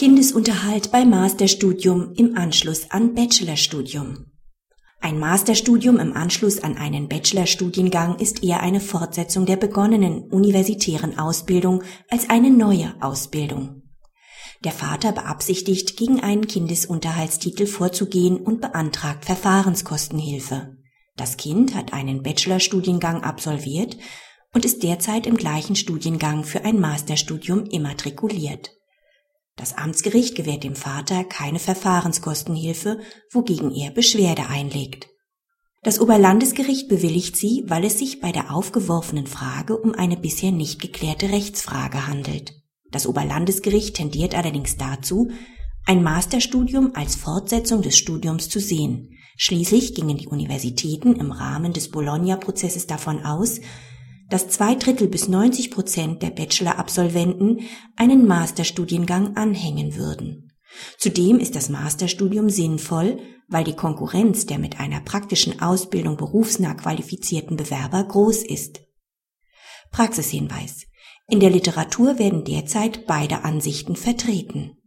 Kindesunterhalt bei Masterstudium im Anschluss an Bachelorstudium. Ein Masterstudium im Anschluss an einen Bachelorstudiengang ist eher eine Fortsetzung der begonnenen universitären Ausbildung als eine neue Ausbildung. Der Vater beabsichtigt, gegen einen Kindesunterhaltstitel vorzugehen und beantragt Verfahrenskostenhilfe. Das Kind hat einen Bachelorstudiengang absolviert und ist derzeit im gleichen Studiengang für ein Masterstudium immatrikuliert. Das Amtsgericht gewährt dem Vater keine Verfahrenskostenhilfe, wogegen er Beschwerde einlegt. Das Oberlandesgericht bewilligt sie, weil es sich bei der aufgeworfenen Frage um eine bisher nicht geklärte Rechtsfrage handelt. Das Oberlandesgericht tendiert allerdings dazu, ein Masterstudium als Fortsetzung des Studiums zu sehen. Schließlich gingen die Universitäten im Rahmen des Bologna-Prozesses davon aus, dass zwei Drittel bis 90 Prozent der Bachelor-Absolventen einen Masterstudiengang anhängen würden. Zudem ist das Masterstudium sinnvoll, weil die Konkurrenz der mit einer praktischen Ausbildung berufsnah qualifizierten Bewerber groß ist. Praxishinweis. In der Literatur werden derzeit beide Ansichten vertreten.